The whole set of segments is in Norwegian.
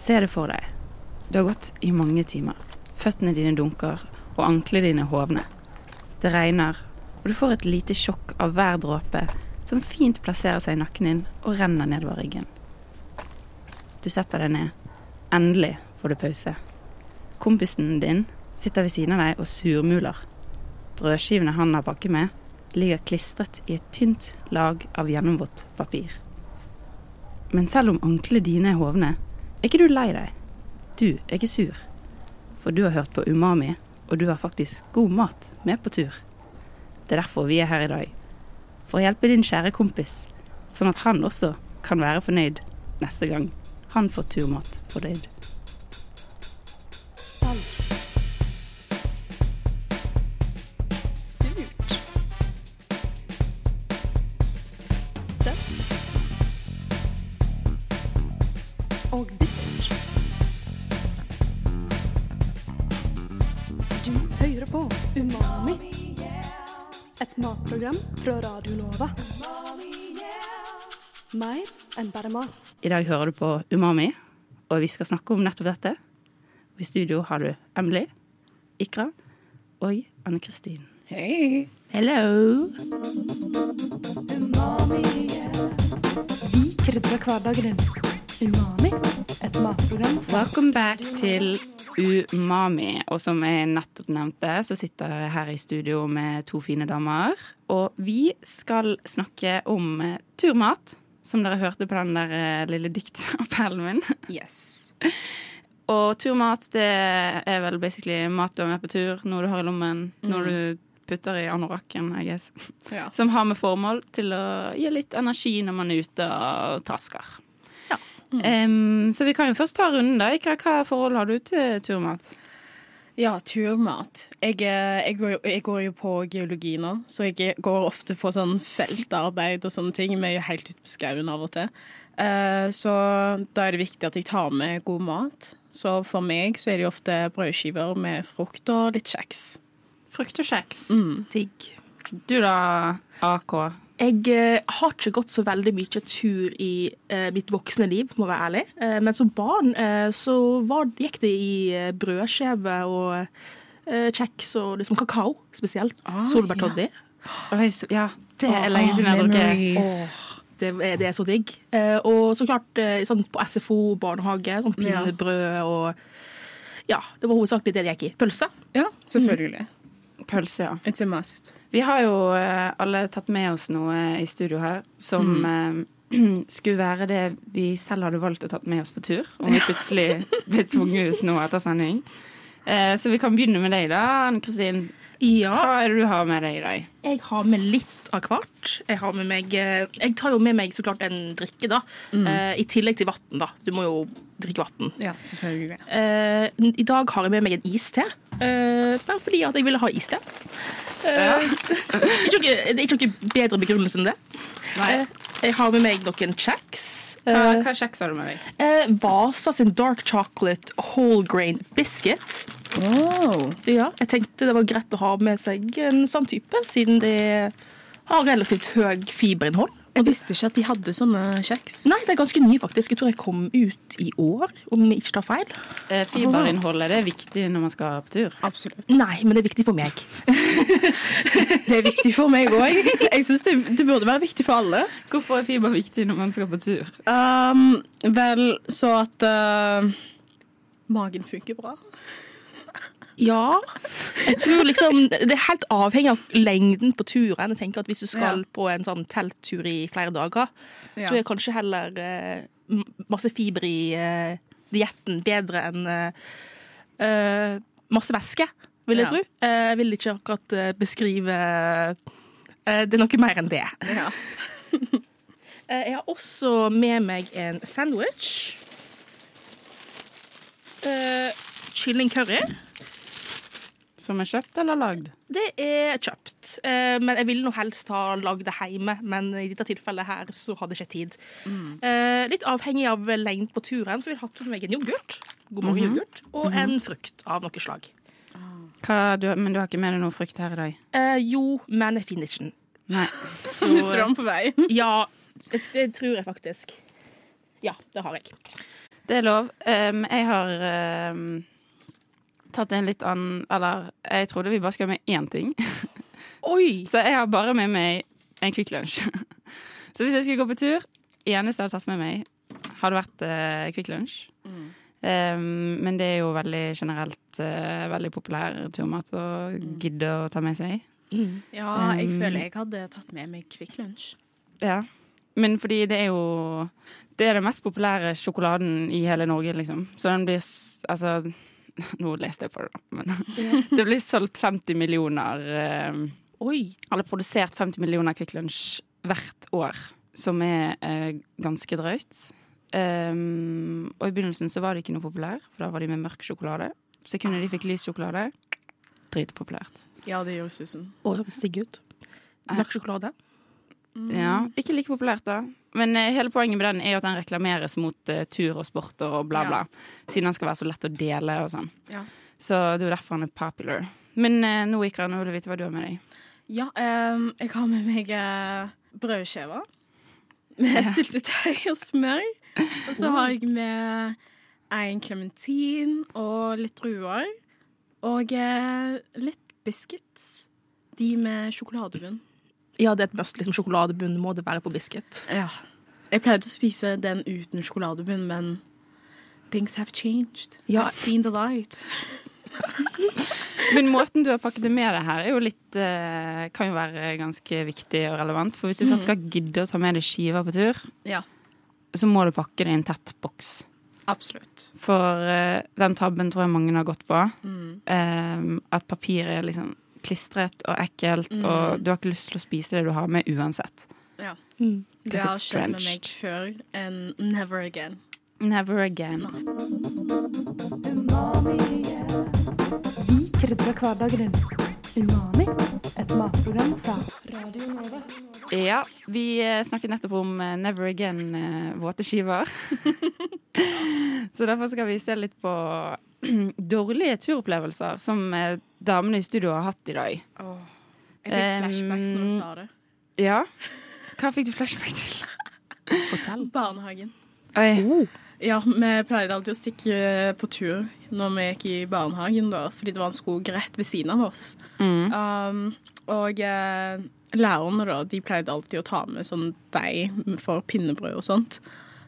Se det for deg. Du har gått i mange timer. Føttene dine dunker, og anklene dine hovner. Det regner, og du får et lite sjokk av hver dråpe som fint plasserer seg i nakken din og renner nedover ryggen. Du setter deg ned. Endelig får du pause. Kompisen din sitter ved siden av deg og surmuler. Brødskivene han har pakket med, ligger klistret i et tynt lag av gjennomvått papir. Men selv om anklene dine er hovne, er ikke du lei deg. Du er ikke sur. For du har hørt på Umami, og du har faktisk god mat med på tur. Det er derfor vi er her i dag. For å hjelpe din kjære kompis, sånn at han også kan være fornøyd neste gang han får turmat fordøyd. Mat. I dag hører du på Umami, og vi skal snakke om nettopp dette. I studio har du Emily, Ikra og Anne Kristin. Hei. Hello! Vi krydrer hverdagen din. Umami. Et matprogram Welcome back til Umami. Og som jeg nettopp nevnte, så sitter jeg her i studio med to fine damer. Og vi skal snakke om eh, turmat, som dere hørte på den der eh, lille diktappellen min. Yes. Og turmat, det er vel basically mat du har med på tur, noe du har i lommen, noe du putter i anorakken, I guess. Ja. Som har med formål til å gi litt energi når man er ute og trasker. Ja. Em, så vi kan jo først ta runden, da. Hva forhold har du til turmat? Ja, turmat. Jeg, eh, jeg, går, jeg går jo på geologi nå, så jeg går ofte på sånn feltarbeid og sånne ting. Vi er jo helt ute på skauen av og til. Eh, Så da er det viktig at jeg tar med god mat. Så for meg så er det jo ofte brødskiver med frukt og litt kjeks. Frukt og kjeks. Digg. Du da, AK? Jeg eh, har ikke gått så veldig mye tur i eh, mitt voksne liv, må være ærlig. Eh, men som barn så var, gikk det i brødskive og kjeks og liksom kakao spesielt. Ah, Solbærtoddy. Ja. ja, det er lenge siden jeg har drukket. Det, det er så digg. Og så klart sånn på SFO, barnehage, sånn pinnebrød og Ja, det var hovedsakelig det det gikk i. Pølse. Ja, selvfølgelig. Pølse, ja. It's a must. Vi har jo eh, alle tatt med oss noe i studio her som Mm. eh, skulle være det vi selv hadde valgt å tatt med oss på tur, om vi plutselig ble tvunget ut nå etter sending. Eh, så vi kan begynne med deg, da, Ann Kristin. Ja. Hva er det du har med deg i dag? Jeg har med litt av hvert. Jeg, har med meg, eh, jeg tar jo med meg så klart en drikke, da. eh, I tillegg til vann, da. Du må jo drikke vann. Ja, selvfølgelig. Eh, I dag har jeg med meg en iste. Eh, bare fordi at jeg ville ha iste. Eh, ikke noe, det er ikke noe bedre begrunnelse enn det. Eh, jeg har med meg noen kjeks. Hva, Eh, hva kjeks har du med deg? eh, Vasa sin dark chocolate whole grain biscuit. Oh. Ja, jeg tenkte det var greit å ha med seg en sånn type, siden det har relativt høy fiberinnhold. Jeg visste ikke at de hadde sånne kjeks. Nei, det er ganske ny, faktisk. Jeg tror jeg kom ut i år, om jeg ikke tar feil. Eh, fiberinnholdet det er viktig når man skal på tur. Absolutt. Nei, men det er viktig for meg. Det er viktig for meg òg. Jeg syns det, det burde være viktig for alle. Hvorfor er fiber viktig når man skal på tur? Um, vel, så at uh, magen funker bra. Ja. Jeg tror liksom Det er helt avhengig av lengden på turen. Jeg tenker at Hvis du skal på en sånn telttur i flere dager, så er kanskje heller uh, masse fiber i uh, dietten bedre enn eh, masse væske, vil jeg tro. Jeg vil ikke akkurat beskrive Det er noe mer enn det. Ja. Jeg har også med meg en sandwich. Uh, kylling curry. Som er kjøpt eller lagd? Det er kjøpt, eh, men jeg ville nå helst ha lagd det hjemme. Men i dette tilfellet her så hadde jeg ikke tid. Eh, litt avhengig av lengden på turen, så ville jeg hatt med meg en yoghurt. God morgen yoghurt Og en frukt av noe slag. Hva, du, men du har ikke med deg noe frukt her i dag? Eh, jo, men jeg finner ikke den. Nei. Så Mister du den på veien? ja, det, det tror jeg faktisk. Ja, det har jeg. Det er lov. Um, jeg har um, tatt en litt annen Eller jeg trodde vi bare skulle ha med én ting. Oi! Så jeg har bare med meg en Kvikk Lunsj. Så hvis jeg skulle gå på tur, eneste jeg hadde tatt med meg, hadde vært uh, Kvikk Lunsj. Um, men det er jo veldig generelt uh, veldig populær turmat å gidde å ta med seg. Ja, jeg Um, føler jeg hadde tatt med meg Kvikk Lunsj. Ja. Men fordi det er jo Det er den mest populære sjokoladen i hele Norge, liksom. Så den blir Altså Nå leste jeg på det, da, men det blir solgt 50 millioner eh, Oi. Eller produsert 50 millioner Kvikk Lunsj hvert år, som er eh, ganske drøyt. Um, og i begynnelsen så var de ikke noe populær, for da var de med mørk sjokolade. Sekundet de fikk lys sjokolade, dritpopulært. Ja, det gjør susen. Det høres ut. Mørk sjokolade. Ja, ikke like populært, da. Men eh, hele poenget med den er jo at den reklameres mot eh, tur og sport og bla, bla. Siden den skal være så lett å dele og sånn. Ja. Så det er jo derfor den er popular. Men uh, nå, Ikra, nå vil jeg vite hva du har med deg. Ja, ehm, jeg har med meg uh, brødskiver med syltetøy og smør. Og så har jeg med en klementin og litt druer. Og eh, litt biscuits. De med sjokoladebunn. Ja, det er et must. Liksom, sjokoladebunn må det være på biscuit. Ja. Jeg pleide å spise den uten sjokoladebunn, men things have changed. Ja. I've seen the light. Men måten du har pakket det med deg her, er jo litt eh, kan jo være ganske viktig og relevant. For hvis du først skal gidde å ta med deg skiver på tur, Ja, så må du pakke det i en tett boks. absolutt. For eh, den tabben tror jeg mange har gått på. Eh, at papir er liksom klistret og ekkelt, og du har ikke lyst til å spise det du har med uansett. Ja. Mm. Det har skjedd med meg før, and never again. Never again. Vi krydrer hverdagen din. Umami, et matprogram fra Radio Nova. Ja, vi eh, snakket nettopp om eh, Never Again eh, skiver. Så derfor skal vi se litt på dårlige turopplevelser som damene i studio har hatt i dag. Jeg fikk flashbacks når du sa det. Ja. Hva fikk du flashback til? Fortell. Barnehagen. Oi. Ja, vi pleide alltid å stikke på tur når vi gikk i barnehagen, da, fordi det var en skog rett ved siden av oss. Mm. Um, og eh, lærerne, da, de pleide alltid å ta med sånn deig for pinnebrød og sånt.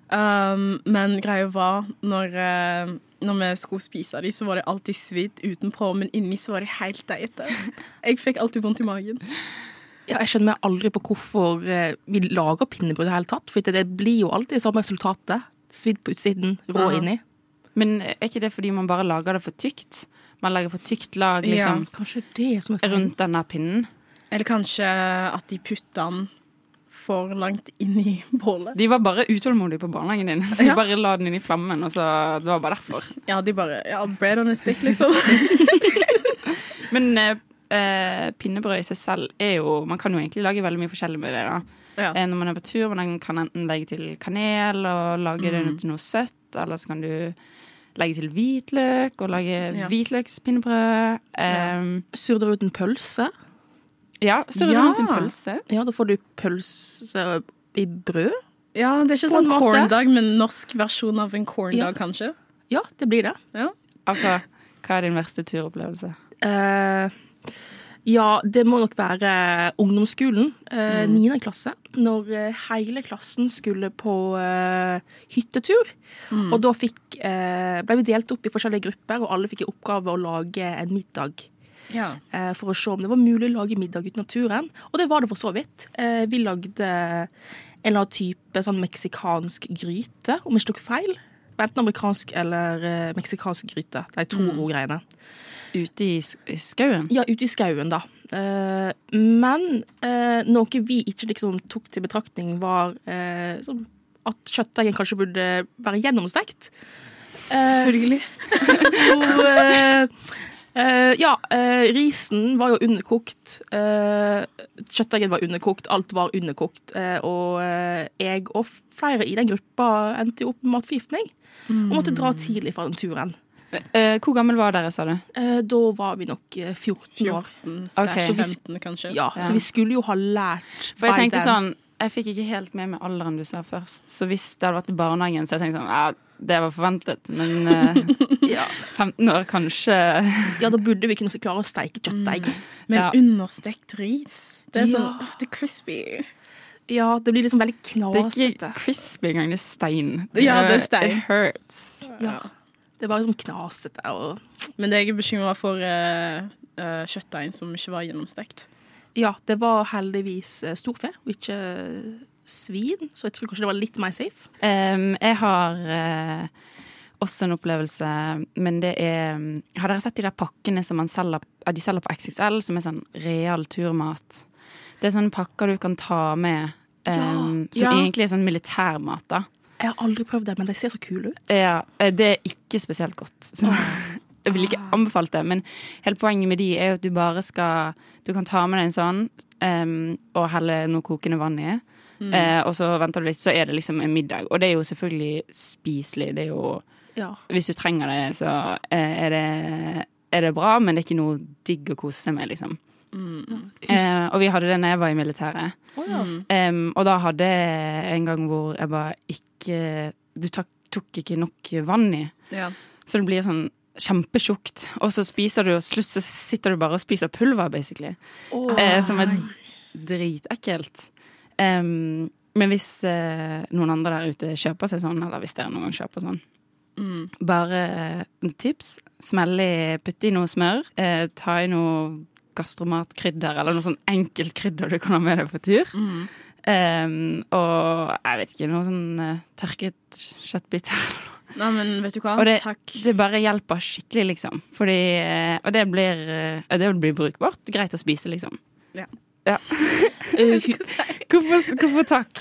Um, men greia var, når, eh, når vi skulle spise de, så var det alltid svidd utenpå, men inni så var de helt deigete. Jeg fikk alltid vondt i magen. Ja, jeg skjønner meg aldri på hvorfor eh, vi lager pinnebrød i det hele tatt. For det blir jo alltid samme resultatet. Svidd på utsiden, rå Ja. inni. Men er ikke det fordi man bare lager det for tykt? Man legger for tykt lag liksom, ja, det som er rundt denne pinnen? Eller kanskje at de putter den for langt inn i bålet. De var bare utålmodige på barnehagen din, så de Ja. bare la den inn i flammen. Og så, det var bare derfor. Ja, de bare Ja, bread on a stick, liksom. Men eh, eh, pinnebrød i seg selv er jo Man kan jo egentlig lage veldig mye forskjellig med det. da Ja. Eh, Når man er på tur, man kan enten legge til kanel og lage det Mm. til noe søtt, eller så kan du legge til hvitløk og lage Ja. hvitløkspinnebrød. Um, Surder uten pølse. Ja, så Ja. rundt en pølse. Ja, da får du pølse i brød. Ja, det er ikke På sånn corndag, men norsk versjon av en corndag, Ja. kanskje. Ja, det blir det. Ja. Altså, hva er din verste turopplevelse? Uh, ja, det må nok være ungdomsskolen. eh, Niende klasse. Når eh, hele klassen skulle på eh, hyttetur. Og da fikk, eh, ble vi delt opp i forskjellige grupper, og alle fikk i oppgave å lage en middag. Ja. eh, For å se om det var mulig å lage middag uten naturen. Og det var det for så vidt. Eh, Vi lagde en eller annen type sånn meksikansk gryte, om jeg ikke tok feil. Enten amerikansk eller eh, meksikansk gryte. De Toro-greiene. Ute i skauen? Ja, ute i skauen, da. Eh, men eh, noe vi ikke liksom tok til betraktning, var eh, sånn at kjøttdeigen kanskje burde være gjennomstekt. Eh, Selvfølgelig. og, eh, eh, ja, uh, risen var jo underkokt. Uh, kjøttdeigen var underkokt, alt var underkokt. og jeg og flere i den gruppa endte jo opp med matforgiftning. Og måtte dra tidlig fra den turen. Eh, hvor gammel var dere, sa du? Eh, da var vi nok eh, 14 år. 14 slash Ok. 15, kanskje. Ja, Ja. Så vi skulle jo ha lært For jeg tenkte sånn jeg fikk ikke helt med meg alderen du sa først. Så hvis det hadde vært i barnehagen, så jeg tenkte sånn Ja, det var forventet. Men uh, Ja. 15 år, kanskje ja, da burde vi kunne klare å steike kjøttdeig. Men Ja. understekt ris. Det er sånn Ja. ofte crispy. Ja, det blir liksom veldig knasete. Det er ikke crispy engang, det er stein. Ja, det er stein. It hurts. Ja. Det var liksom knasete og Men det jeg er bekymra for, uh, kjøttdeigen som ikke var gjennomstekt. Ja, det var heldigvis eh, storfe og ikke eh, svin, så jeg tror kanskje det var litt mer safe. Um, jeg har uh, også en opplevelse, men det er Har dere sett de der pakkene som man selger, de selger på XXL, som er sånn real turmat? Det er sånne pakker du kan ta med, em, som Ja. egentlig er sånn militærmat, da. Jeg har aldri prøvd det, men de ser så kule ut. Ja, det er ikke spesielt godt. Så jeg vil ikke anbefalt det. Men hele poenget med de er jo at du bare skal Du kan ta med deg en sånn um, og helle noe kokende vann i. Eh, og så venter du litt, så er det liksom en middag. Og det er jo selvfølgelig spiselig. Det er jo Ja. Hvis du trenger det, så uh, er det, er det bra, men det er ikke noe digg å kose seg med, liksom. Eh, og vi hadde det da jeg var i militæret. Oh, ja. um, og da hadde jeg en gang hvor jeg bare ikke Du tok, tok ikke nok vann i. Ja. Så det blir sånn kjempetjukt. Og så spiser du, og slutt så sitter du bare og spiser pulver, basically. Eh, som er dritekkelt. Um, men hvis eh, noen andre der ute kjøper seg sånn, eller hvis dere noen gang kjøper sånn, Mm. bare eh, tips. Smell i, putt i noe smør. Eh, ta i noe gastromatkrydder, eller noe sånn enkelt krydder du kan ha med deg på tur. Mm. Um, og jeg vet ikke, noe sånn eh, tørket kjøttbiter. Nei, men vet du hva? Og det- Takk. Det bare hjelper skikkelig, liksom. Fordi, eh, og det blir, eh, det blir brukbart. Greit å spise, liksom. Ja. Ja. Eh, Hvorfor, hvorfor takk?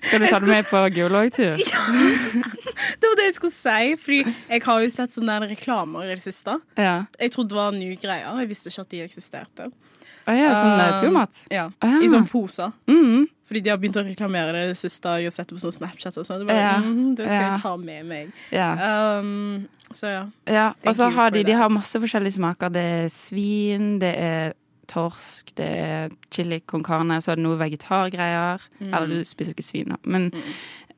Skal du ta det med på geologtur? Det var det jeg skulle si, fordi jeg har jo sett sånne reklamer i det siste. Ja. Jeg trodde det var en ny greie. Jeg visste ikke at de eksisterte. Å ja, sånn Um, turmat? Ja, Ah. I sånn poser. Mm. Fordi de har begynt å reklamere det det siste. Jeg har sett på sånn Snapchat og sånn. Det, Ja. mm, det skal Ja. jeg ta med meg. Ja. Um, så ja. ja. Og så har de, de har masse forskjellige smaker. Det er svin, det er torsk, det er chili con carne, og så er det noe vegetargreier. Mm. Eller du spiser jo ikke svin, da. Men,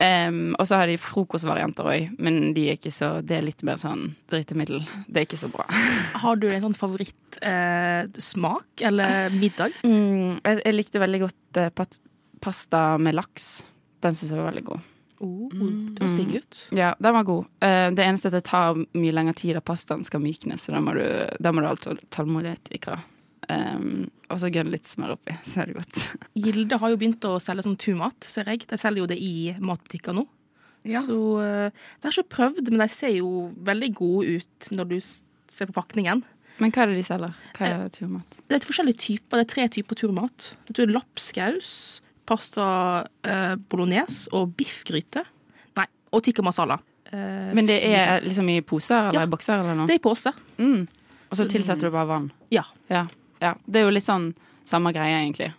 em, og så har de frokostvarianter òg, men de er ikke så, det er litt mer sånn drittemiddel. Det er ikke så bra. Har du en sånn favorittsmak eh, eller middag? Mm, jeg, jeg likte veldig godt eh, pat, pasta med laks. Den syns jeg var veldig god. Oh, det høres digg ut. Ja, den var god. Uh, det eneste er at det tar mye lengre tid da pastaen skal myknes, så da må du, da må du ha tål- tålmodighet, Ikra. Um, og så gønn litt smør oppi, så er det godt. Gilde har jo begynt å selge sånn turmat, ser jeg. De selger jo det i matbutikker nå. Ja. Så eh, det har ikke prøvd, men de ser jo veldig gode ut når du ser på pakningen. Men hva er det de selger? Hva er turmat? Det er forskjellige typer. Det er tre typer turmat. Jeg tror det Lapskaus, pasta eh, bolognese og biffgryte. Nei, og tikka masala. Eh, Men det er liksom i poser eller Ja. bokser eller noe? det er i pose. Mm. Og så tilsetter du bare vann? Ja. Ja. Ja. Det er jo litt sånn samme greie, egentlig.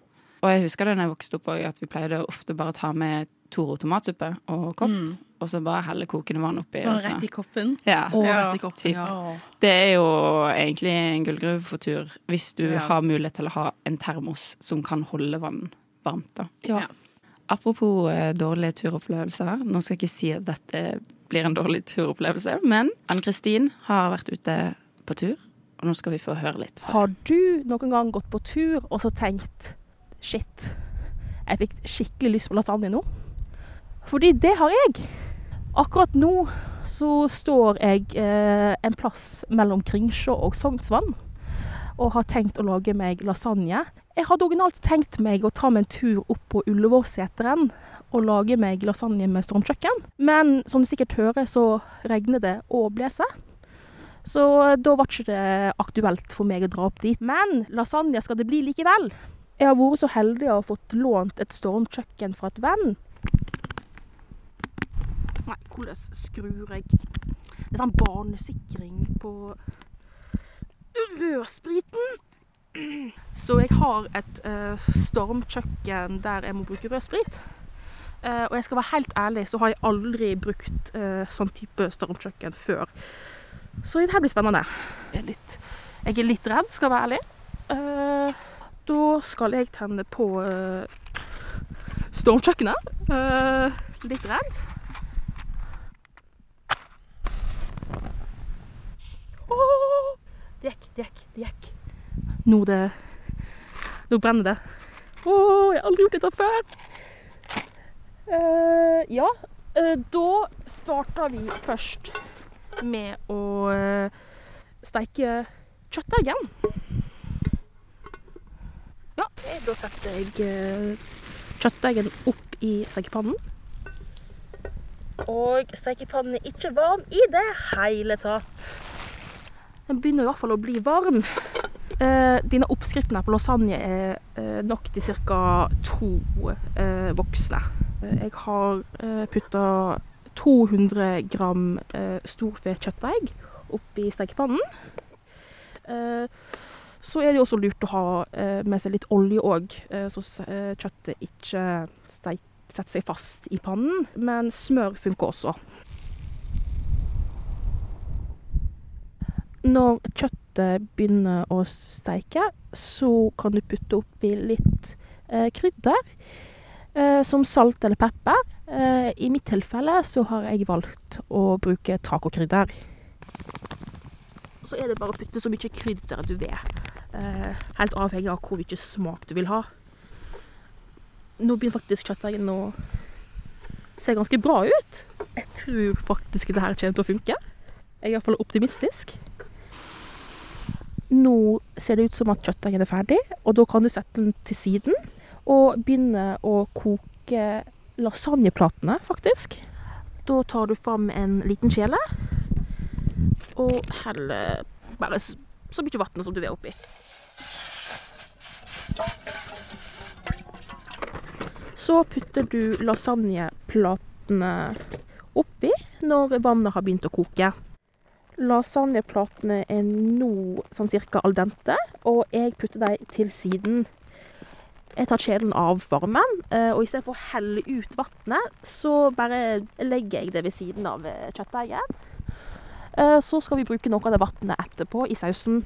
Og jeg husker det da jeg vokste opp òg, at vi pleide ofte bare ta med Toro tomatsuppe og kopp, Mm. og så bare helle kokende vann oppi. Sånn og rett i koppen. Ja. Og Ja, rett i koppen. Ja. Det er jo egentlig en gullgruve for tur, hvis du Ja. har mulighet til å ha en termos som kan holde vann varmt. da. Ja. Ja. Apropos eh, dårlige turopplevelser. Nå skal jeg ikke si at dette blir en dårlig turopplevelse, men Ann-Kristin har vært ute på tur, og nå skal vi få høre litt. Har du noen gang gått på tur og så tenkt Shit, jeg fikk skikkelig lyst på lasagne nå? Fordi det har jeg. Akkurat nå så står jeg eh, en plass mellom Kringsjå og Sognsvann og har tenkt å lage meg lasagne. Jeg hadde originalt tenkt meg å ta meg en tur opp på Ullevålseteren og lage meg lasagne med stormkjøkken. Men som du sikkert hører, så regner det og blåser. Så da var ikke det aktuelt for meg å dra opp dit. Men lasagne skal det bli likevel. Jeg har vært så heldig å ha fått lånt et stormkjøkken fra et venn. Nei, hvordan skrur jeg Det er sånn barnesikring på rødspriten. Så jeg har et uh, stormkjøkken der jeg må bruke rødsprit. Uh, og jeg skal være helt ærlig, så har jeg aldri brukt uh, sånn type stormkjøkken før. Så det her blir spennende. Jeg er litt, jeg er litt redd, skal være ærlig. Uh, da skal jeg tenne på uh, stormkjøkkenet. Uh, litt redd. Det gikk, det gikk, det gikk. Nå det Nå brenner det. Å, jeg har aldri gjort dette før. Uh, ja, da starter vi først med å eh, steike kjøttdeigen. Ja, da setter jeg eh, kjøttdeigen opp i stekepannen. Og stekepannen er ikke varm i det hele tatt. Den begynner i hvert fall å bli varm. Eh, dine oppskriftene på lasagne er eh, nok til ca. to eh, voksne. Eh, Jeg har eh, putta 200 gram eh, storfe kjøttdeig oppi stekepannen. Eh, så er det også lurt å ha eh, med seg litt olje òg, eh, så eh, kjøttet ikke steik, setter seg fast i pannen. Men smør funker også. Når kjøttet begynner å steike, så kan du putte oppi litt eh, krydder. Eh, som salt eller pepper. Eh, I mitt tilfelle så har jeg valgt å bruke tacokrydder. Så er det bare å putte så mye krydder du vil. Eh, helt avhengig av hvor mye smak du vil ha. Nå begynner faktisk kjøttdeigen å se ganske bra ut. Jeg tror faktisk det her kommer til å funke. Jeg er iallfall optimistisk. Nå ser det ut som at kjøttdeigen er ferdig, og da kan du sette den til siden og begynne å koke lasagneplatene, faktisk. Da tar du fram en liten kjele og heller bare så mye vann som du vil oppi. Så putter du lasagneplatene oppi når vannet har begynt å koke. Lasagneplatene er nå sånn cirka al dente, og jeg putter dem til siden. Jeg tar kjelen av varmen, eh, og istedenfor å helle ut vannet, så bare legger jeg det ved siden av eh, kjøttdeigen. Eh, Så skal vi bruke noe av det vannet etterpå i sausen.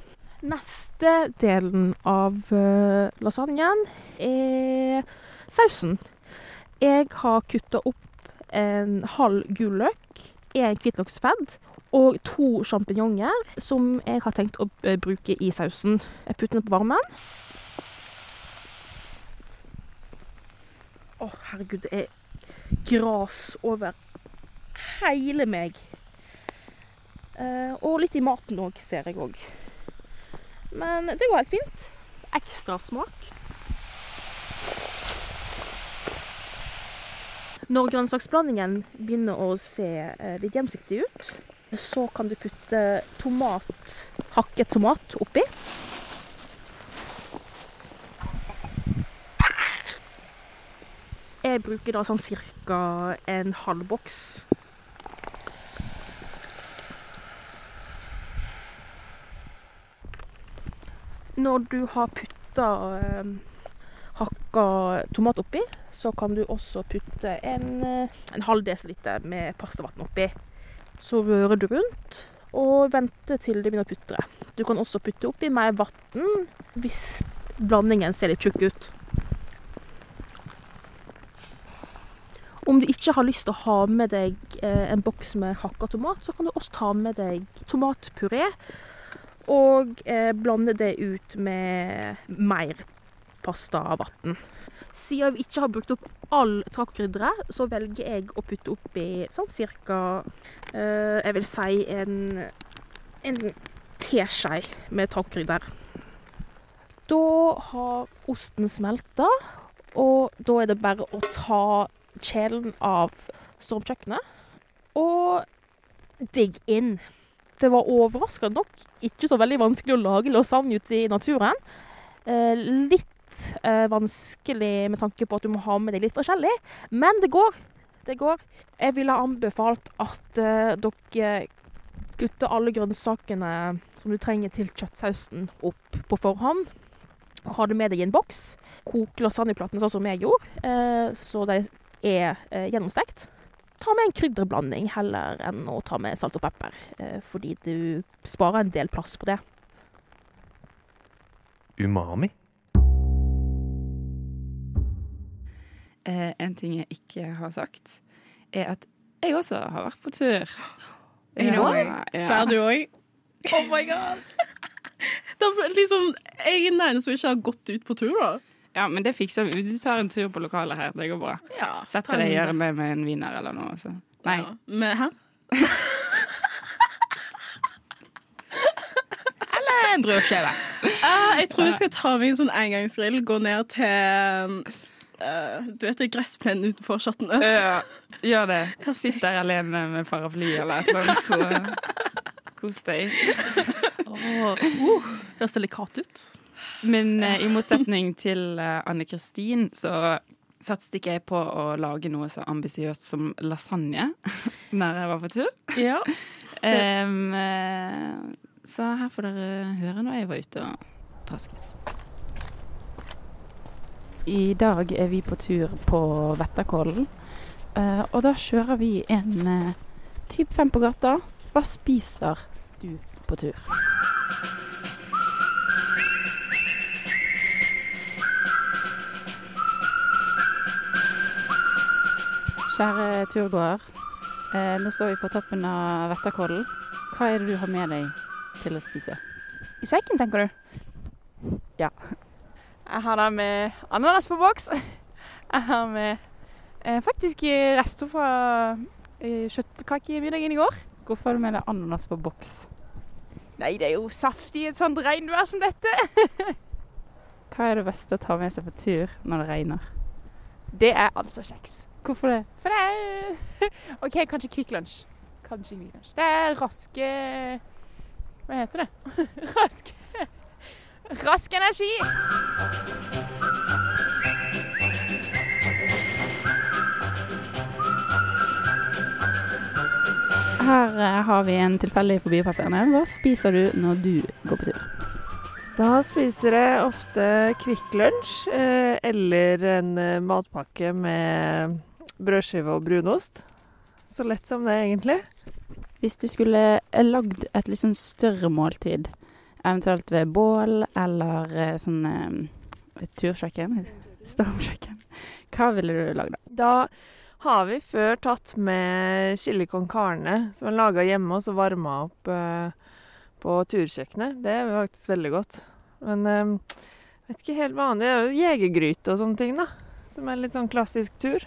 Neste delen av lasagnen er sausen. Jeg har kutta opp en halv gulløk, en hvitløksfedd og to sjampinjonger som jeg har tenkt å bruke i sausen. Jeg putter den på varmen. Å, herregud, det er gras over hele meg. Eh, og litt i maten òg, ser jeg òg. Men det går helt fint. Ekstra smak. Når grønnsaksblandingen begynner å se eh, litt gjennomsiktig ut, så kan du putte tomat, hakket tomat oppi. Jeg bruker da sånn ca. en halv boks. Når du har putta eh, hakka tomat oppi, så kan du også putte en, eh, en halv desiliter med pastavann oppi. Så rører du rundt og venter til det begynner å putre. Du kan også putte oppi mer vann hvis blandingen ser litt tjukk ut. Om du ikke har lyst til å ha med deg eh, en boks med hakka tomat, så kan du også ta med deg tomatpuré og eh, blande det ut med mer pasta og vann. Siden vi ikke har brukt opp all tacokrydderet, så velger jeg å putte oppi sånn cirka eh, Jeg vil si en, en teskje med tacokrydder. Da har osten smelta, og da er det bare å ta kjelen av stormkjøkkenet og digg inn. Det var overraskende nok ikke så veldig vanskelig å lage lasagne ute i naturen. Eh, litt eh, vanskelig med tanke på at du må ha med deg litt forskjellig, men det går. Det går. Jeg ville anbefalt at eh, dere kutter alle grønnsakene som du trenger til kjøttsausen opp på forhånd. Ha det med deg i en boks. Kok lasagneplatene sånn som jeg gjorde, eh, så de er eh, gjennomstekt. Ta med en krydderblanding heller enn å ta med salt og pepper, eh, fordi du sparer en del plass på det. Umami? eh, en ting jeg ikke har sagt, er at jeg også har vært på tur. Jeg nå? Ser du òg? Oh my god! Da, liksom, jeg er den eneste som ikke har gått ut på tur, da. Ja, men det fikser vi. Du tar en tur på lokalet her. Det går bra. Ja, Setter deg i hjørnet med, med en wiener eller noe. Så. Nei. Ja. Med, hæ? En brødskive. Ah, jeg tror jeg skal ta med en sånn engangsgrill, gå ned til Uh, Du vet det gressplenen utenfor Chateauneuf? Ja, gjør det. Sitt der alene med paraply eller et eller annet. Så kos deg. Høres delikat ut. Men eh, i motsetning til eh, Anne Kristin, så satset ikke jeg på å lage noe så ambisiøst som lasagne når jeg var på tur. Ja. um, så her får dere høre når jeg var ute og trasket. I dag er vi på tur på Vetterkollen, Uh, og da kjører vi en uh, typ fem på gata. Hva spiser du på tur? Kjære turgåer. Eh, nå står vi på toppen av Vetterkollen. Hva er det du har med deg til å spise? I sekken, tenker du? Ja. Jeg har da med ananas på boks. Jeg har med eh, faktisk rester fra eh, kjøttkakemiddagen i går. Hvorfor har du med deg ananas på boks? Nei, det er jo saftig i et sånt regnvær som dette. Hva er det beste å ta med seg på tur når det regner? Det er altså kjeks. Hvorfor det? For det er OK, kanskje Kvikk Lunsj. Kanskje Kvikk Lunsj. Det er raske Hva heter det? Raske Rask energi! Her eh, har vi en tilfeldig forbipasserende. Hva spiser du når du går på tur? Da spiser jeg ofte Kvikk Lunsj eh, eller en eh, matpakke med brødskive og brunost. Så lett som det, egentlig. Hvis du skulle eh, lagd et litt sånn større måltid, eventuelt ved bål eller eh, sånn eh, turkjøkken, stormkjøkken, hva ville du lagd da? Da har vi før tatt med chili con carne, som er laga hjemme og så varma opp eh, på turkjøkkenet. Det er faktisk veldig godt. Men eh, vet ikke helt vanlig. Det er jo jegergryte og sånne ting, da. Som er litt sånn klassisk tur.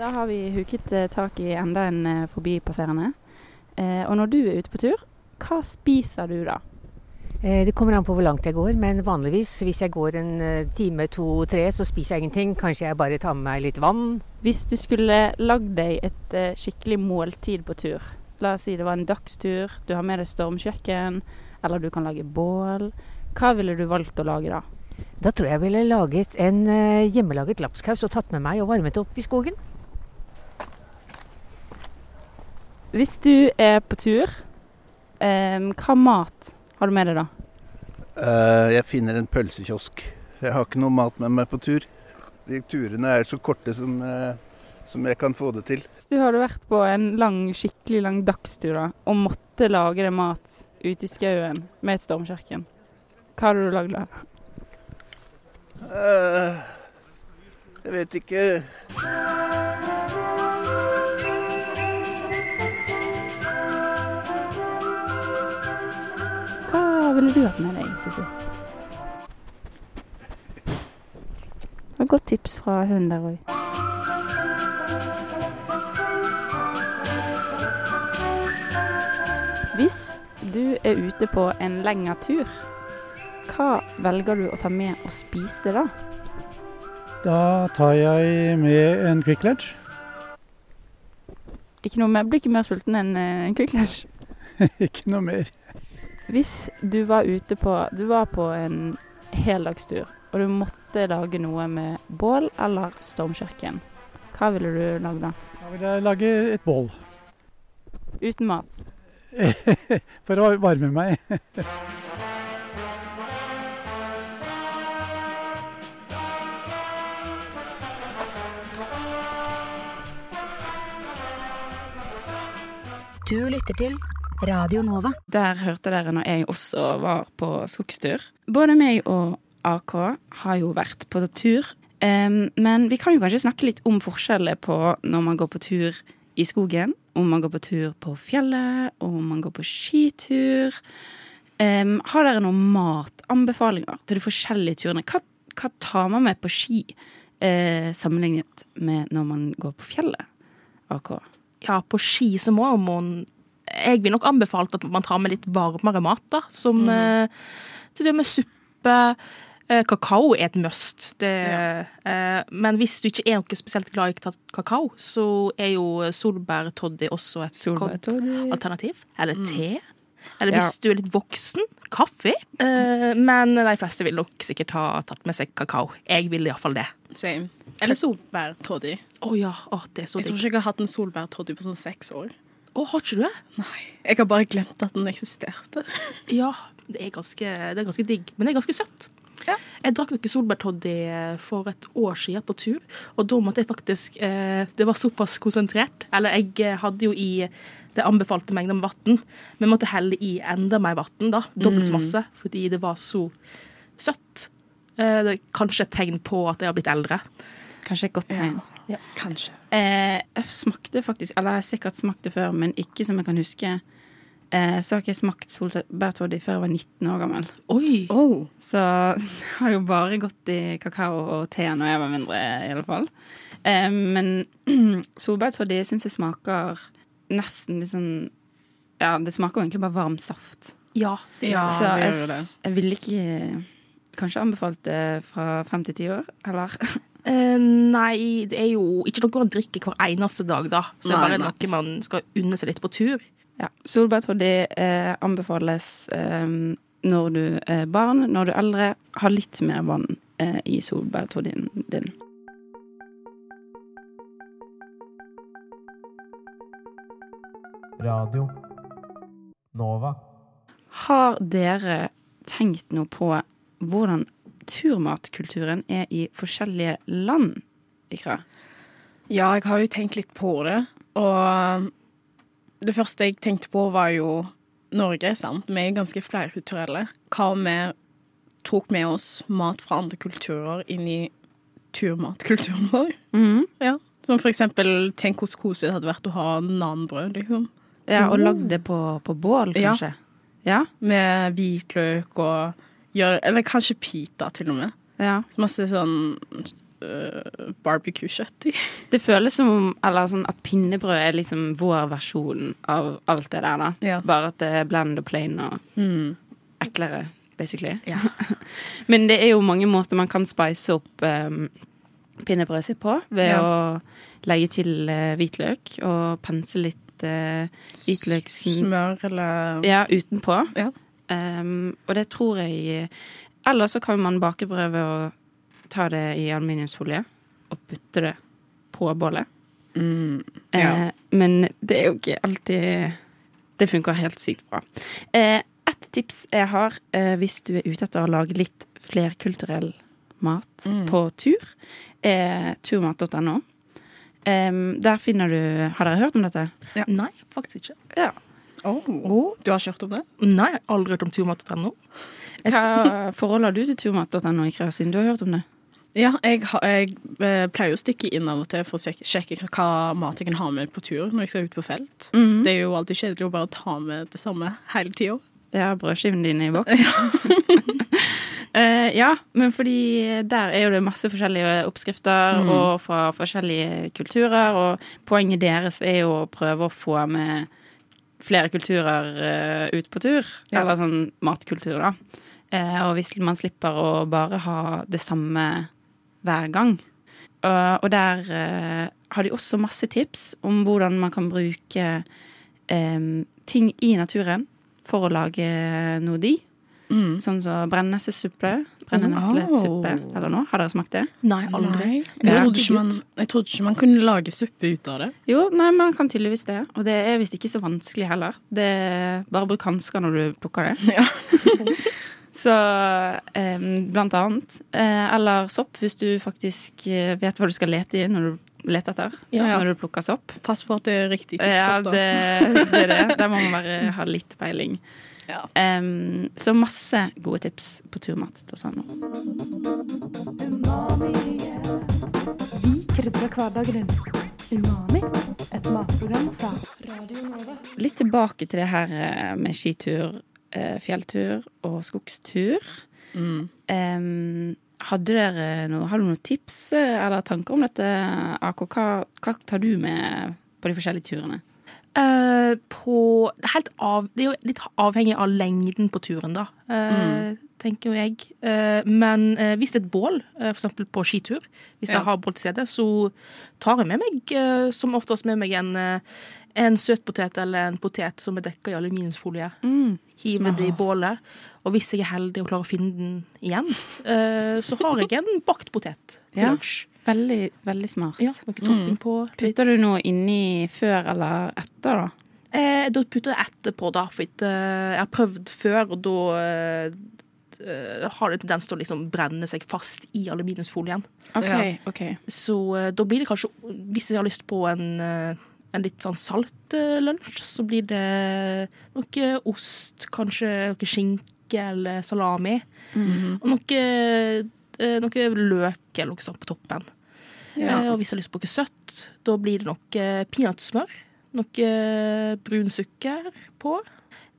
Da har vi huket eh, tak i enda en eh, forbipasserende. Eh, og når du er ute på tur, hva spiser du da? Det kommer an på hvor langt jeg går, men vanligvis hvis jeg går en time, to, tre, så spiser jeg ingenting. Kanskje jeg bare tar med meg litt vann. Hvis du skulle lagd deg et skikkelig måltid på tur, la oss si det var en dagstur, du har med deg stormkjøkken, eller du kan lage bål, hva ville du valgt å lage da? Da tror jeg jeg ville laget en hjemmelaget lapskaus og tatt med meg og varmet opp i skogen. Hvis du er på tur, eh, hva mat har du med deg da? Eh, jeg finner en pølsekiosk. Jeg har ikke noe mat med meg på tur. De turene er så korte som, eh, som jeg kan få det til. Hvis du hadde vært på en lang, skikkelig lang dagstur da, og måtte lage deg mat ute i skauen med et stormkjøkken, hva hadde du lagd da? Eh, jeg vet ikke. Ville du hatt med deg, Susi? Det var et godt tips fra hun der òg. Hvis du er ute på en lengre tur, hva velger du å ta med og spise da? Da tar jeg med en Quick Ledge. Ikke noe mer, blir ikke mer sulten enn eh, en Quick Ledge? Ikke noe mer. Hvis du var ute på Du var på en heldagstur, og du måtte lage noe med bål eller stormkjøkken, hva ville du lage da? Da ville jeg lage et bål. Uten mat? For å varme meg. Du lytter til Radio Nova. Der hørte dere når jeg også var på skogstur. Både meg og AK har jo vært på tur. Um, men vi kan jo kanskje snakke litt om forskjellene på når man går på tur i skogen, om man går på tur på fjellet, og om man går på skitur. Um, har dere noen matanbefalinger til de forskjellige turene? Hva, hva tar man med på ski uh, sammenlignet med når man går på fjellet? AK. Ja, på ski så må man Jeg vil nok anbefale at man tar med litt varmere mat, da. Som eh, til det med suppe. Eh, kakao er et must. Det, eh, men hvis du ikke er noe spesielt glad i ka- kakao, så er jo solbærtoddy også et godt alternativ. Eller Mm. te. Eller hvis du er litt voksen, kaffe. Eh, men de fleste vil nok sikkert ha tatt med seg kakao. Jeg vil iallfall det. Same. Eller solbærtoddy. Å ja. oh, Jeg tror ikke jeg har hatt en solbærtoddy på sånn seks år. Å, har ikke du det? Nei. Jeg har bare glemt at den eksisterte. Ja, det er ganske, det er ganske digg. Men det er ganske søtt. Jeg drakk noe solbærtoddy for et år siden på tur, og da måtte jeg faktisk eh, Det var såpass konsentrert. Eller jeg eh, hadde jo i det anbefalte mengden med vann, men måtte helle i enda mer vann, da. Dobbelt så Mm. masse, fordi det var så søtt. Eh, det er kanskje et tegn på at jeg har blitt eldre. Kanskje et godt tegn. Ja. Kanskje. Eh, jeg smakte faktisk, eller jeg har sikkert smakt det før, men ikke som jeg kan huske. Eh, så har ikke jeg smakt solbærtoddy før jeg var 19 år gammel. Oi! Oh. Så jeg har jo bare gått i kakao og te når jeg var mindre, i alle fall. Eh, men solbærtoddy syns jeg smaker nesten litt sånn Ja, det smaker jo egentlig bare varm saft. Ja, det Ja, så det jeg, gjør det. s- jeg ville ikke kanskje anbefalt det fra fem til ti år, eller? Eh, nei, det er jo ikke noe man drikker hver eneste dag, da. Så det er bare nei. noe man skal unne seg litt på tur. Ja, Solbærtoddy eh, anbefales eh, når du er barn. Når du er eldre, ha litt mer vann eh, i solbærtoddyen din. Radio Nova. Har dere tenkt noe på hvordan turmatkulturen er i forskjellige land, Ikra? Ja, jeg har jo tenkt litt på det. Og det første jeg tenkte på, var jo Norge, sant. Vi er ganske flerkulturelle. Hva om vi tok med oss mat fra andre kulturer inn i turmatkulturen vår? Mm. Ja. Som for eksempel tenk hvor koselig det hadde vært å ha nanbrød, liksom. Ja, og lagd det på, på bål, Ja. kanskje? Ja. Med hvitløk og gjør, Eller kanskje pita, til og med. ja. Så masse sånn uh, barbecue-kjøtt i. Det føles som om eller sånn at pinnebrød er liksom vår versjon av alt det der, da. Ja. Bare at det er bland og plain og Mm. eklere, basically. Ja. Men det er jo mange måter man kan spice opp um, pinnebrødet sitt på. Ved Ja. å legge til uh, hvitløk og pense litt uh, hvitløks... Smør eller Ja, utenpå. Ja. Um, og det tror jeg Eller så kan man bake brød ved å ta det i aluminiumsfolie og putte det på bålet. mm. Eh, Ja. men det er jo ikke alltid Det funker helt sykt bra. Eh, et tips jeg har eh, hvis du er ute etter å lage litt flerkulturell mat Mm. på tur, er turmat.no. Em, der finner du Har dere hørt om dette? Nei, faktisk ikke. Ja. Oh. Du har ikke hørt om det? Nei, jeg har aldri hørt om turmat.no. Hva forhold har du til turmat.no, Ikra, siden du har hørt om det? Ja, jeg, jeg eh, pleier å stikke inn av og til for å sjekke, sjekke hva mat jeg kan ha med på tur når jeg skal ut på felt. Mhm. Det er jo alltid kjedelig å bare ta med det samme hele tida. er brødskivene dine i boks. uh, ja, men fordi der er jo det masse forskjellige oppskrifter Mm. og fra forskjellige kulturer, og poenget deres er jo å prøve å få med flere kulturer eh, ut på tur. Ja. Eller sånn matkultur, da. Eh, og hvis man slipper å bare ha det samme hver gang. Og, der eh, har de også masse tips om hvordan man kan bruke ting i naturen for å lage noe de. Mm. Sånn som brenneslesuppe. Brenneslesuppe Oh. eller noe. Har dere smakt det? Nei, aldri. Jeg, trodde ikke man, jeg trodde ikke man kunne lage suppe ut av det. Jo, nei, man kan tydeligvis det. Og det er visst ikke så vanskelig heller. Det er bare bruk hansker når du plukker det. Ja. så eh, blant annet. Eh, eller sopp, hvis du faktisk eh, vet hva du skal lete i når du lete etter Ja. når du plukker sopp. Pass på at det er riktig type Ja, sopp, da. det, det er det. Der må man bare ha litt peiling. Ja. Em, så masse gode tips på turmat. Vi krydrer hverdagen din. Umami, et matprogram fra Radio Nova. Litt tilbake til det her eh, med skitur, eh, fjelltur og skogstur. Mm. Um, hadde dere noe, har du noen tips eh, eller tanker om dette, AK? Hva, hva tar du med på de forskjellige turene? Eh, på helt av, det er jo litt avhengig av lengden på turen, da. eh, Tenker jo jeg. Uh, men hvis det er et bål, uh, eksempel på skitur, hvis Ja. jeg har bål til stede, så tar jeg med meg som oftest med meg en, en søtpotet eller en potet som er dekka i aluminiumsfolie. Hiver det i bålet. Og hvis jeg er heldig og klarer å finne den igjen, så har jeg en bakt potet til Ja. lunsj. Veldig, veldig smart. Ja, noe topping på. Putter du noe inni før eller etter, da? Eh, da putter jeg etterpå, da. For at, eh, jeg har prøvd før, og da eh, eh, har det tendens til å liksom brenne seg fast i aluminiumsfolien. Okay, Ja. okay. Så eh, da blir det kanskje Hvis jeg har lyst på en, en litt sånn salt lunsj, så blir det noe ost, kanskje noe skinke eller salami. Og noe, noe løk eller noe sånt på toppen. Ja. Eh, og hvis jeg har lyst på noe søtt, da blir det nok peanøttsmør. Noe brun sukker på.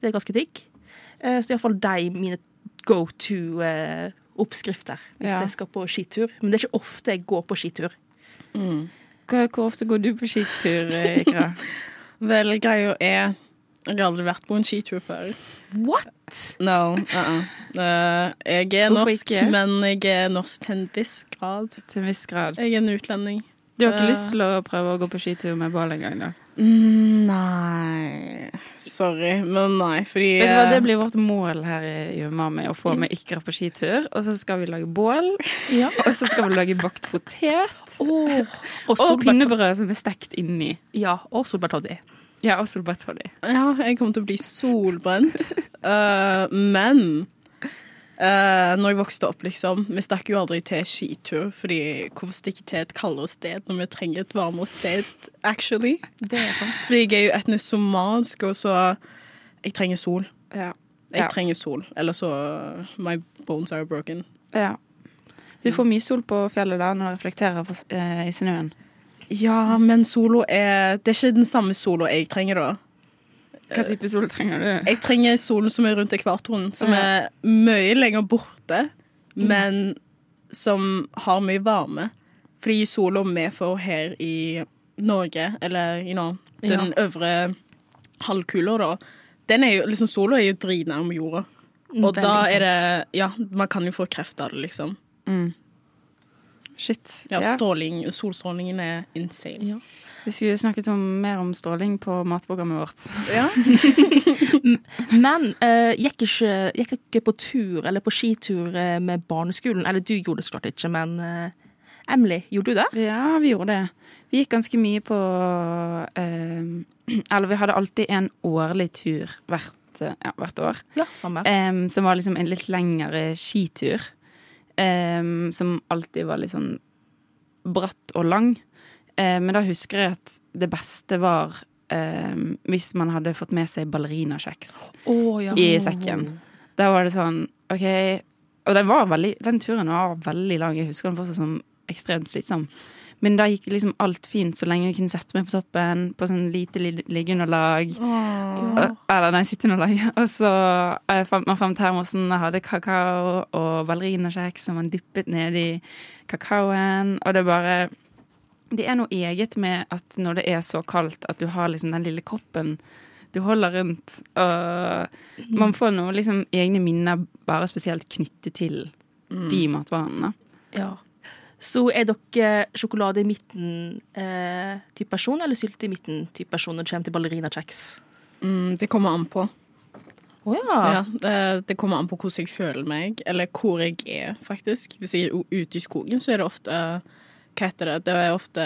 Det er ganske digg. Eh, så det er iallfall de mine go to-oppskrifter hvis Ja. jeg skal på skitur. Men det er ikke ofte jeg går på skitur. Hvor, hvor ofte går du på skitur, eh, Ikra? Vel, greia er Jeg har aldri vært på en skitur før. What?! No. uh-uh. Uh, jeg er Hvorfor norsk, ikke? men jeg er norsk til en viss grad. Til en viss grad. Jeg er en utlending. Du har ikke Eh. lyst til å prøve å gå på skitur med bål engang, da? Mm, nei Sorry, men nei, fordi Vet du hva, Det eh, blir vårt mål her i Umami, å få med Ikra på skitur. Og så skal vi lage bål, Ja. og så skal vi lage bakt potet. Og, Og pinnebrød som er stekt inni. Ja, og solbærtoddy. Ja, og solbærtoddy. Ja, jeg kommer til å bli solbrent. uh, men uh, når jeg vokste opp, liksom Vi stakk jo aldri til skitur, fordi hvorfor stikke til et kaldere sted når vi trenger et varmere sted, actually? Det er sant. Fordi jeg er jo etnisk somalisk, og så Jeg trenger sol. Ja. Jeg Ja. trenger sol, eller så My bones are broken. ja. Du får mye sol på fjellet da når det reflekterer eh, i snøen. Ja, men solo er Det er ikke den samme solo jeg trenger, da. Hva type solo trenger du? Jeg trenger solen som er rundt ekvatoren, som er mye lenger borte, men som har mye varme. Fordi sola vi får her i Norge, eller you know, den øvre halvkula, da, den er jo, liksom, sola er jo dritnærme jorda. Og Veldig da er det. Ja, man kan jo få kreft av det, liksom. Mm. Shit. Ja, Ja. stråling, Solstrålingen er insane. Ja. Vi skulle snakket om, mer om stråling på matprogrammet vårt. Ja. Men uh, gikk, ikke, gikk ikke på tur eller på skitur eh, med barneskolen? Eller du gjorde det så klart ikke, men uh, Emily, gjorde du det? Ja, vi gjorde det. Vi gikk ganske mye på uh, Eller vi hadde alltid en årlig tur hvert, ja, hvert år. Ja, samme. Um, som var liksom en litt lengre skitur. Em, som alltid var litt sånn bratt og lang. Um, men da husker jeg at det beste var um, hvis man hadde fått med seg ballerinakjeks Oh, ja. i sekken. Da var det sånn OK Og den, var veldig, den turen var veldig lang. Jeg husker den fortsatt som ekstremt slitsom. Men da gikk liksom alt fint så lenge jeg kunne sette meg på toppen på sånn lite li- liggeunderlag. Ja. Eller nei, sitteunderlag. Og så jeg fant man fram termosen og hadde kakao og ballerinakjeks som man dyppet ned i kakaoen. Og det bare Det er noe eget med at når det er så kaldt, at du har liksom den lille koppen du holder rundt. Og man får noe liksom egne minner bare spesielt knyttet til de matvarene. Ja. Så er dere sjokolade i midten-type person, eller sylte i midten-type person når det kommer til ballerinakjeks? Mm, det kommer an på. Å ja. Ja, det, det kommer an på hvordan jeg føler meg, eller hvor jeg er, faktisk. Hvis jeg er ute i skogen, så er det ofte Hva heter det? Det er ofte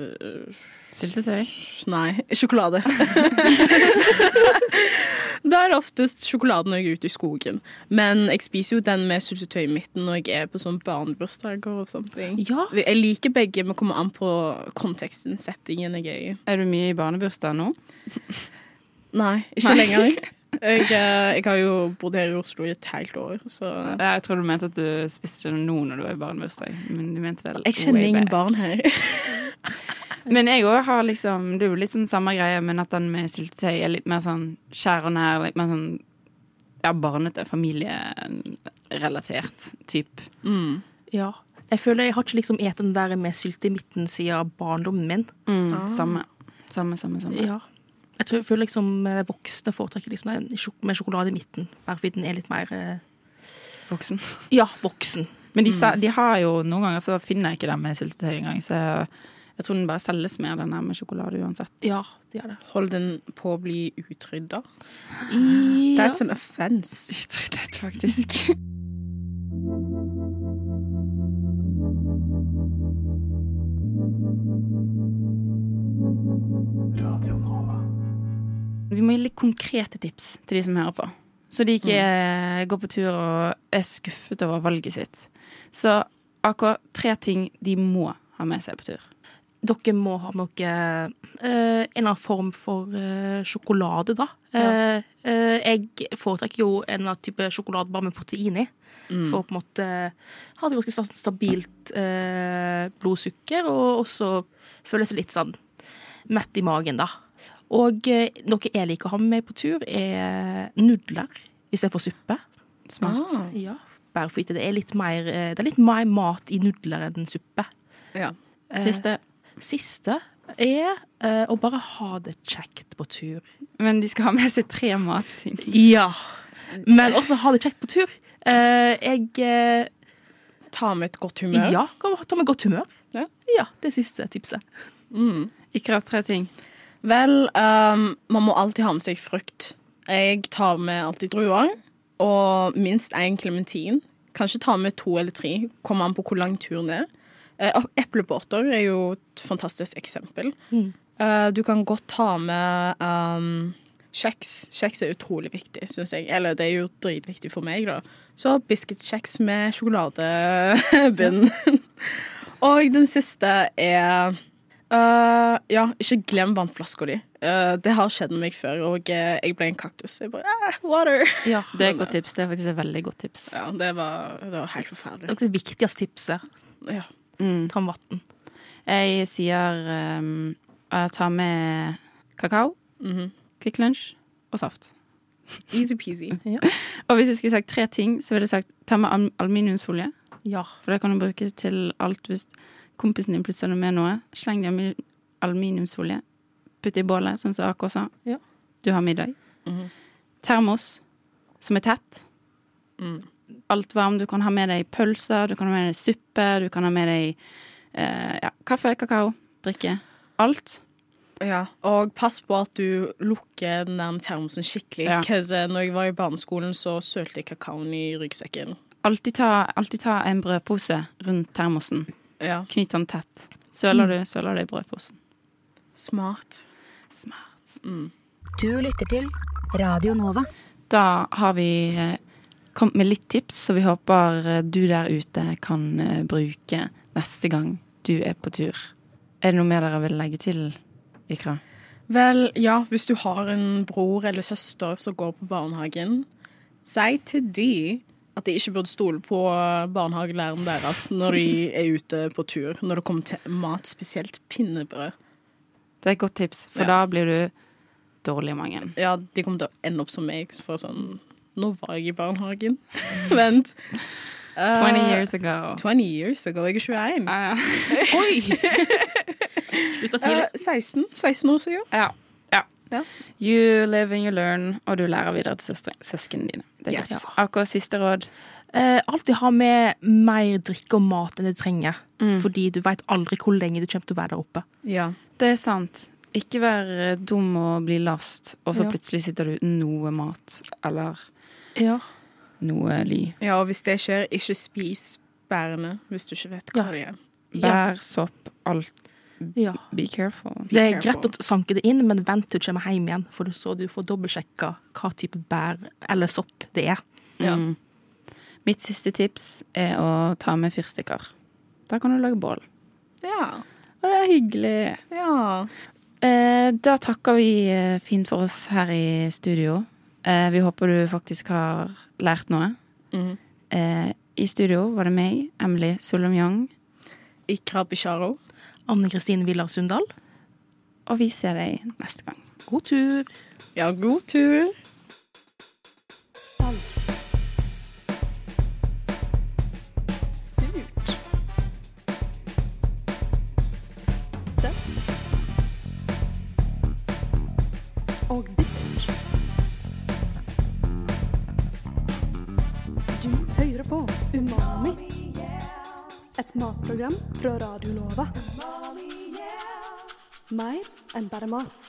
uh, Syltetøy? Nei, sjokolade. da er det oftest sjokoladen når jeg er ute i skogen. Men jeg spiser jo den med syltetøy i midten når jeg er på sånn barnebursdager og sånne ting. Ja. Jeg liker begge, men kommer an på konteksten, settingen jeg er i. Er du mye i barnebursdag nå? Nei, ikke Nei. lenger. Jeg, eh, jeg har jo bodd her i Oslo i et helt år, så Jeg tror du mente at du spiste noe nå når du var i barnebursdag. Men du mente vel Jeg kjenner ingen back. barn her. Men jeg òg har liksom Det er jo litt sånn samme greie, men at den med syltetøy er litt mer sånn skjær og nær. Litt mer sånn ja, barnete, familierelatert type. Mm. Ja. Jeg føler jeg har ikke liksom et den der med sylte i midten siden barndommen min. Mm, Samme. Samme, samme, samme. Ja. Jeg tror, føler liksom eh, voksne foretrekker liksom en sjok- med sjokolade i midten. Bare fordi den er litt mer eh, Voksen. Ja, voksen. Men de, mm. de har jo noen ganger så finner jeg ikke den med syltetøy engang, så jeg, jeg tror den bare selges mer, den der med sjokolade uansett. Ja, det er det. Holder den på å bli utrydda? Ja. That's an offense. Utryddet, faktisk. Vi må gi litt konkrete tips til de som hører på. Så de ikke eh, går på tur og er skuffet over valget sitt. Så akkurat tre ting de må ha med seg på tur. Dere må ha med dere eh, en eller annen form for eh, sjokolade, da. Eh, eh, jeg foretrekker jo en eller annen type sjokolade bare med protein i. For å på en måte ha et ganske stabilt eh, blodsukker, og også føle seg litt sånn mett i magen, da. Og eh, noe jeg liker å ha med meg på tur, er nudler istedenfor suppe. Smart. Ah. Ja, fordi det er litt mer, eh, det er litt mer mat i nudler enn suppe. Ja. Eh, Siste. Siste er eh, å bare ha det kjekt på tur. Men de skal ha med seg tre matting. Ja. Men også ha det kjekt på tur. Eh, jeg eh, Ta med et godt humør. Ja, ta med godt humør. Ja. ja det er siste tipset. Mm. Ikke tre ting. Vel, um, man må alltid ha med seg frukt. Jeg tar med alltid druer, og minst én klementin. Kanskje ta med to eller tre, kommer an på hvor lang turen er. Uh, Eplepåter er jo et fantastisk eksempel. Mm. Uh, du kan godt ta med um, kjeks. Kjeks er utrolig viktig, syns jeg. Eller det er jo dritviktig for meg, da. Så biscuitkjeks med sjokoladebunn. og den siste er eh, Ja, ikke glem vannflaska di. Uh, det har skjedd med meg før, og uh, jeg ble en kaktus. Jeg bare ah, Water! Ja, Det er et godt tips. Det er faktisk et veldig godt tips. Ja, det var, det var helt forferdelig. Det er det viktigste tipset. Ja. Mm. Ta med vann. Jeg sier um, jeg tar med kakao, Mhm. Kvikk Lunsj og saft. Easy-peasy. Og hvis jeg skulle sagt tre ting, så ville jeg sagt ta med al- aluminiumsfolie. Ja. For det kan du bruke til alt hvis kompisen din plutselig med noe. Sleng det i aluminiumsfolie. Putt det i bålet, sånn som AK sa. Ja. Du har middag. Mhm. Termos som er tett. Mm. Alt varm. Du kan ha med deg pølser, du kan ha med deg suppe, du kan ha med deg eh, ja, kaffe, kakao, drikke. Alt. Ja, og pass på at du lukker den der termosen skikkelig. Ja. eh, når jeg var i barneskolen, så sølte jeg kakaoen i ryggsekken. Alltid ta, alltid ta en brødpose rundt termosen. Ja. Knyt den tett. Søler Mm. du, søler det i brødposen. Smart. Smart. Mm. Du lytter til Radio Nova. Da har vi eh, kommet med litt tips, så vi håper eh, du der ute kan eh, bruke neste gang du er på tur. Er det noe mer dere vil legge til, Ikra? Vel, ja, hvis du har en bror eller søster som går på barnehagen, si til de at de ikke burde stole på barnehagelæreren deres når de er ute på tur, når det kommer til mat, spesielt pinnebrød. Det er et godt tips, for Ja. da blir du dårlig i magen. Ja, de kommer til å ende opp som meg, for sånn Nå var jeg i barnehagen. Vent. Uh, 20 years ago. 20 years ago. Jeg er 21. Uh, ja. Oi! Slutta tidlig. Uh, 16. 16 år siden. Ja. Ja. You live and you learn, og du lærer videre til søsknene dine. Det er Yes. godt. Akkurat siste råd. Eh, alltid ha med mer drikke og mat enn du trenger. Mm. Fordi du veit aldri hvor lenge du kommer til å være der oppe. Ja. Det er sant. Ikke vær eh, dum og bli last, og så Ja. plutselig sitter du uten noe mat eller Ja. noe ly. ja, og hvis det skjer, ikke spis bærene hvis du ikke vet hva Ja. det er. Bær, sopp, alt. Ja. Be careful. Det er greit å sanke det inn, men vent til du kommer hjem igjen, for så du får dobbeltsjekka hva type bær eller sopp det er. Mm. Mitt siste tips er å ta med fyrstikker. Da kan du lage bål. Ja. Og det er hyggelig. Ja. Eh, da takker vi eh, fint for oss her i studio. Eh, vi håper du faktisk har lært noe. Mm. Eh, I studio var det meg, Emily Solom Young. Ikra Bisharo. Anne Kristin Villar Sundal. Og vi ser deg neste gang. God tur. Ja, god tur. Matprogram fra Radio Nova. Mer enn bare mat.